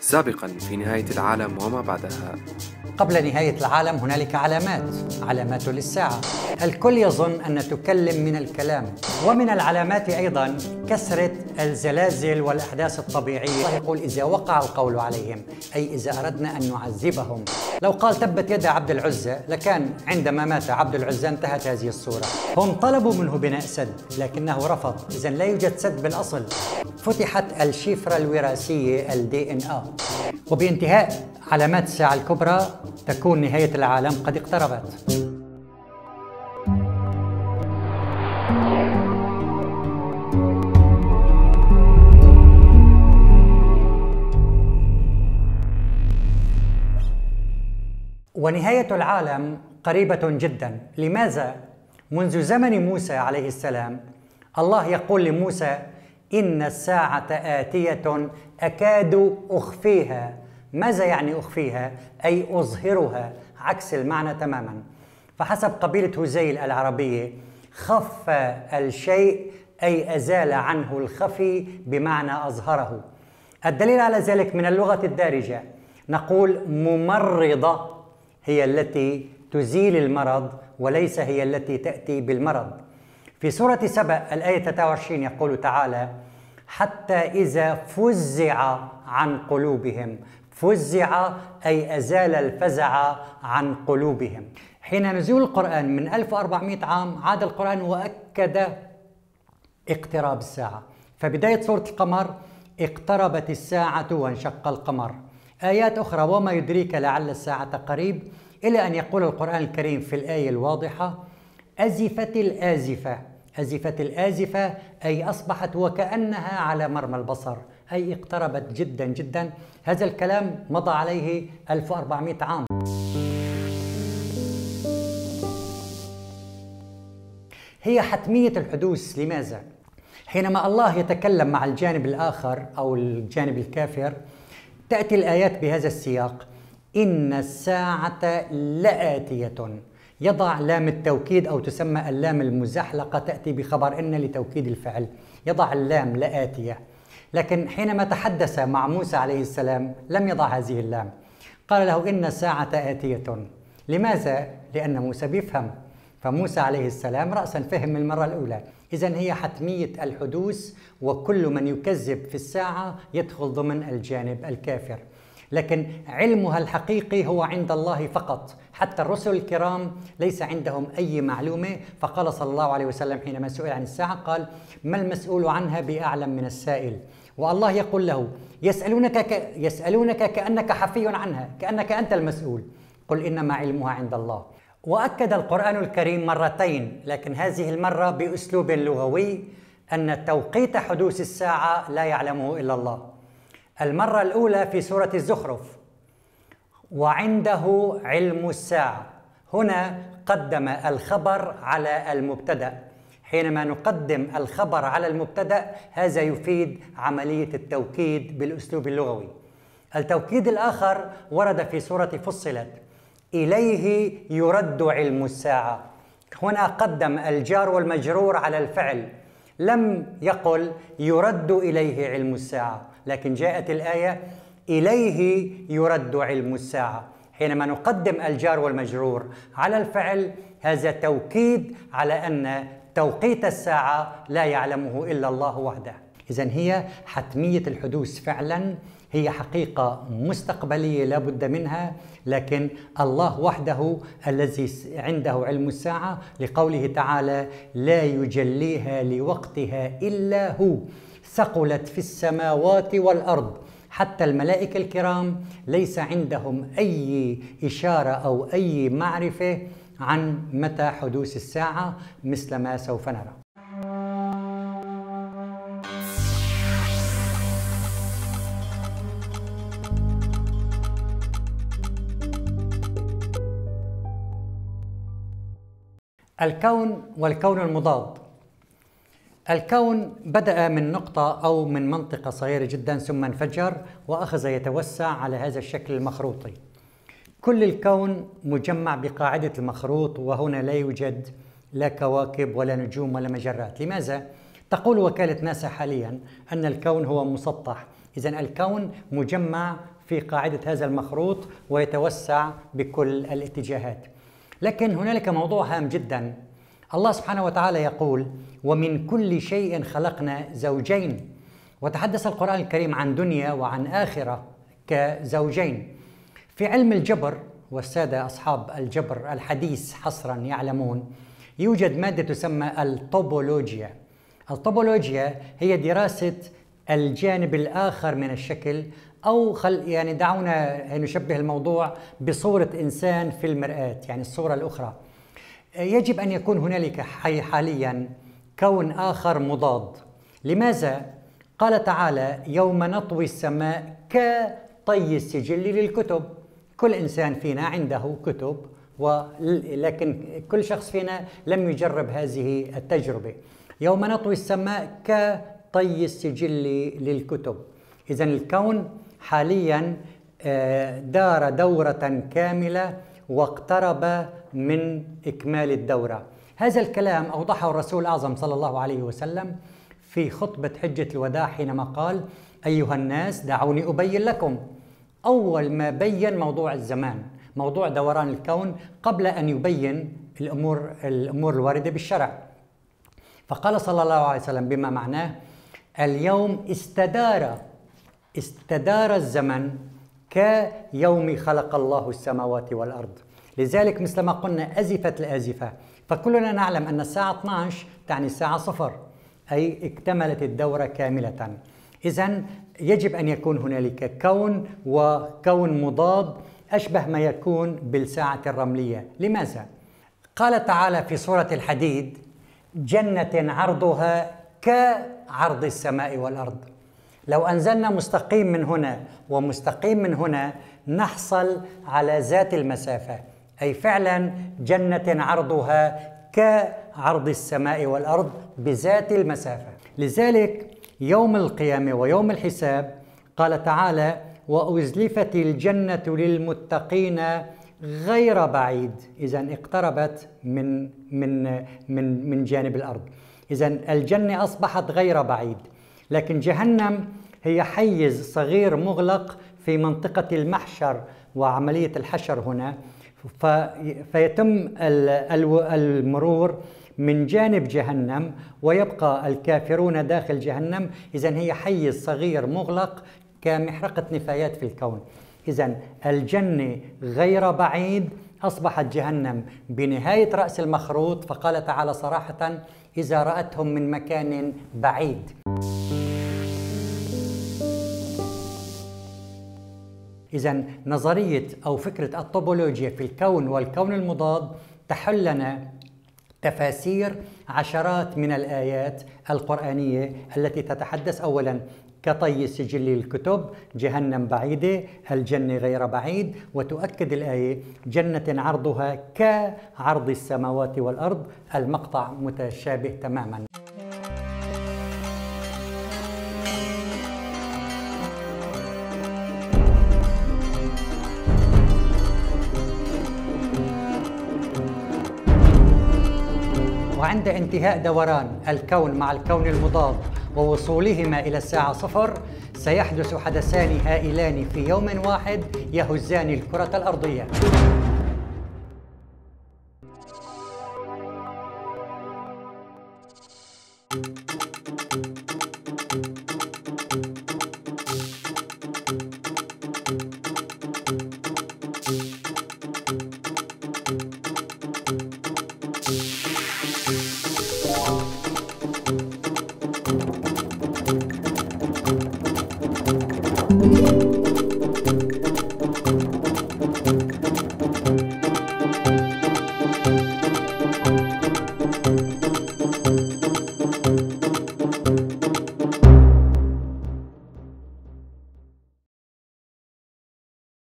سابقا في نهاية العالم وما بعدها. قبل نهاية العالم هنالك علامات علامات للساعة. الكل يظن أن تكلم من الكلام ومن العلامات أيضا كثرة الزلازل والأحداث الطبيعية. يقول إذا وقع القول عليهم أي إذا أردنا أن نعذبهم. لو قال تبت يد عبد العزة لكان عندما مات عبد العزة انتهت هذه الصورة. هم طلبوا منه بناء سد لكنه رفض. إذا لا يوجد سد بالأصل. فتحت الشفرة الوراثية الدي إن وبانتهاء علامات الساعة الكبرى تكون نهاية العالم قد اقتربت ونهاية العالم قريبة جدا لماذا؟ منذ زمن موسى عليه السلام الله يقول لموسى إن الساعة آتية أكاد أخفيها. ماذا يعني أخفيها؟ أي أظهرها. عكس المعنى تماما. فحسب قبيلة هزيل العربية خف الشيء أي أزال عنه الخفي بمعنى أظهره. الدليل على ذلك من اللغة الدارجة. نقول ممرضة هي التي تزيل المرض وليس هي التي تأتي بالمرض. في سورة سبأ الآية 23 يقول تعالى حتى إذا فزع عن قلوبهم فزع أي أزال الفزع عن قلوبهم. حين نزول القرآن من 1400 عام عاد القرآن وأكد اقتراب الساعة. فبداية سورة القمر اقتربت الساعة وانشق القمر. آيات أخرى وما يدريك لعل الساعة قريب. إلى أن يقول القرآن الكريم في الآية الواضحة أزفت الآزفة. أزفت الآزفة أي أصبحت وكأنها على مرمى البصر أي اقتربت جدا جدا. هذا الكلام مضى عليه 1400 عام. هي حتمية الحدوث لماذا؟ حينما الله يتكلم مع الجانب الآخر أو الجانب الكافر تأتي الآيات بهذا السياق. إن الساعة لآتية. يضع لام التوكيد أو تسمى اللام المزحلقة تأتي بخبر إن لتوكيد الفعل. يضع اللام لآتية. لكن حينما تحدث مع موسى عليه السلام لم يضع هذه اللام. قال له إن الساعة آتية. لماذا؟ لأن موسى بيفهم. فموسى عليه السلام رأسا فهم من المرة الأولى. إذا هي حتمية الحدوث وكل من يكذب في الساعة يدخل ضمن الجانب الكافر. لكن علمها الحقيقي هو عند الله فقط. حتى الرسل الكرام ليس عندهم أي معلومة. فقال صلى الله عليه وسلم حينما سئل عن الساعة قال ما المسؤول عنها بأعلم من السائل؟ والله يقول له يسألونك, ك... يسألونك كأنك حفي عنها كأنك أنت المسؤول. قل إنما علمها عند الله. وأكد القرآن الكريم مرتين لكن هذه المرة بأسلوب لغوي أن توقيت حدوث الساعة لا يعلمه إلا الله. المرة الأولى في سورة الزخرف. وعنده علم الساعة. هنا قدم الخبر على المبتدأ. حينما نقدم الخبر على المبتدأ هذا يفيد عملية التوكيد بالأسلوب اللغوي. التوكيد الآخر ورد في سورة فصلت إليه يرد علم الساعة. هنا قدم الجار والمجرور على الفعل. لم يقل يرد إليه علم الساعة. لكن جاءت الآية إليه يرد علم الساعة. حينما نقدم الجار والمجرور على الفعل هذا توكيد على أن توقيت الساعة لا يعلمه إلا الله وحده. إذا هي حتمية الحدوث فعلا هي حقيقة مستقبلية لا بد منها لكن الله وحده الذي عنده علم الساعة لقوله تعالى لا يجليها لوقتها إلا هو ثقلت في السماوات والأرض. حتى الملائكة الكرام ليس عندهم أي إشارة أو أي معرفة عن متى حدوث الساعة مثل ما سوف نرى. الكون والكون المضاد. الكون بدأ من نقطة أو من منطقة صغيرة جدا ثم انفجر وأخذ يتوسع على هذا الشكل المخروطي. كل الكون مجمع بقاعدة المخروط وهنا لا يوجد لا كواكب ولا نجوم ولا مجرات، لماذا؟ تقول وكالة ناسا حاليا أن الكون هو مسطح إذا الكون مجمع في قاعدة هذا المخروط ويتوسع بكل الاتجاهات لكن هنالك موضوع هام جدا الله سبحانه وتعالى يقول ومن كل شيء خلقنا زوجين. وتحدث القرآن الكريم عن دنيا وعن آخرة كزوجين. في علم الجبر والسادة أصحاب الجبر الحديث حصرا يعلمون يوجد مادة تسمى الطوبولوجيا الطوبولوجيا هي دراسة الجانب الآخر من الشكل أو خل يعني دعونا نشبه الموضوع بصورة إنسان في المرآة يعني الصورة الأخرى. يجب أن يكون هنالك حاليا كون آخر مضاد. لماذا؟ قال تعالى يوم نطوي السماء كطي السجل للكتب. كل إنسان فينا عنده كتب ولكن كل شخص فينا لم يجرب هذه التجربة. يوم نطوي السماء كطي السجل للكتب. إذا الكون حاليا آه، دار دورة كاملة واقترب من إكمال الدورة. هذا الكلام أوضحه الرسول الأعظم صلى الله عليه وسلم في خطبة حجة الوداع حينما قال أيها الناس دعوني أبين لكم. أول ما بين موضوع الزمان موضوع دوران الكون قبل أن يبين الأمور, الأمور الواردة بالشرع. فقال صلى الله عليه وسلم بما معناه اليوم استدار استدار الزمن كيوم خلق الله السماوات والأرض. لذلك مثل ما قلنا أزفت الأزفة. فكلنا نعلم أن الساعة 12 تعني الساعة صفر أي اكتملت الدورة كاملة. اذا يجب أن يكون هنالك كون وكون مضاد أشبه ما يكون بالساعة الرملية. لماذا؟ قال تعالى في سورة الحديد جنة عرضها كعرض السماء والأرض. لو أنزلنا مستقيم من هنا ومستقيم من هنا نحصل على ذات المسافة. أي فعلا جنة عرضها كعرض السماء والأرض بذات المسافة. لذلك يوم القيامة ويوم الحساب قال تعالى وأزلفت الجنة للمتقين غير بعيد. إذا اقتربت من من من من جانب الأرض. إذا الجنة أصبحت غير بعيد. لكن جهنم هي حيز صغير مغلق في منطقة المحشر وعملية الحشر هنا. فيتم المرور من جانب جهنم ويبقى الكافرون داخل جهنم. إذا هي حيز صغير مغلق كمحرقة نفايات في الكون. إذا الجنة غير بعيد أصبحت جهنم. بنهاية رأس المخروط فقال تعالى صراحة إذا رأتهم من مكان بعيد. إذا نظرية أو فكرة الطوبولوجيا في الكون والكون المضاد تحل لنا تفاسير عشرات من الآيات القرآنية التي تتحدث أولا كطي سجل الكتب جهنم بعيدة الجنة غير بعيد وتؤكد الآية جنة عرضها كعرض السماوات والأرض المقطع متشابه تماماً. انتهاء دوران الكون مع الكون المضاد ووصولهما إلى الساعة صفر سيحدث حدثان هائلان في يوم واحد يهزان الكرة الأرضية.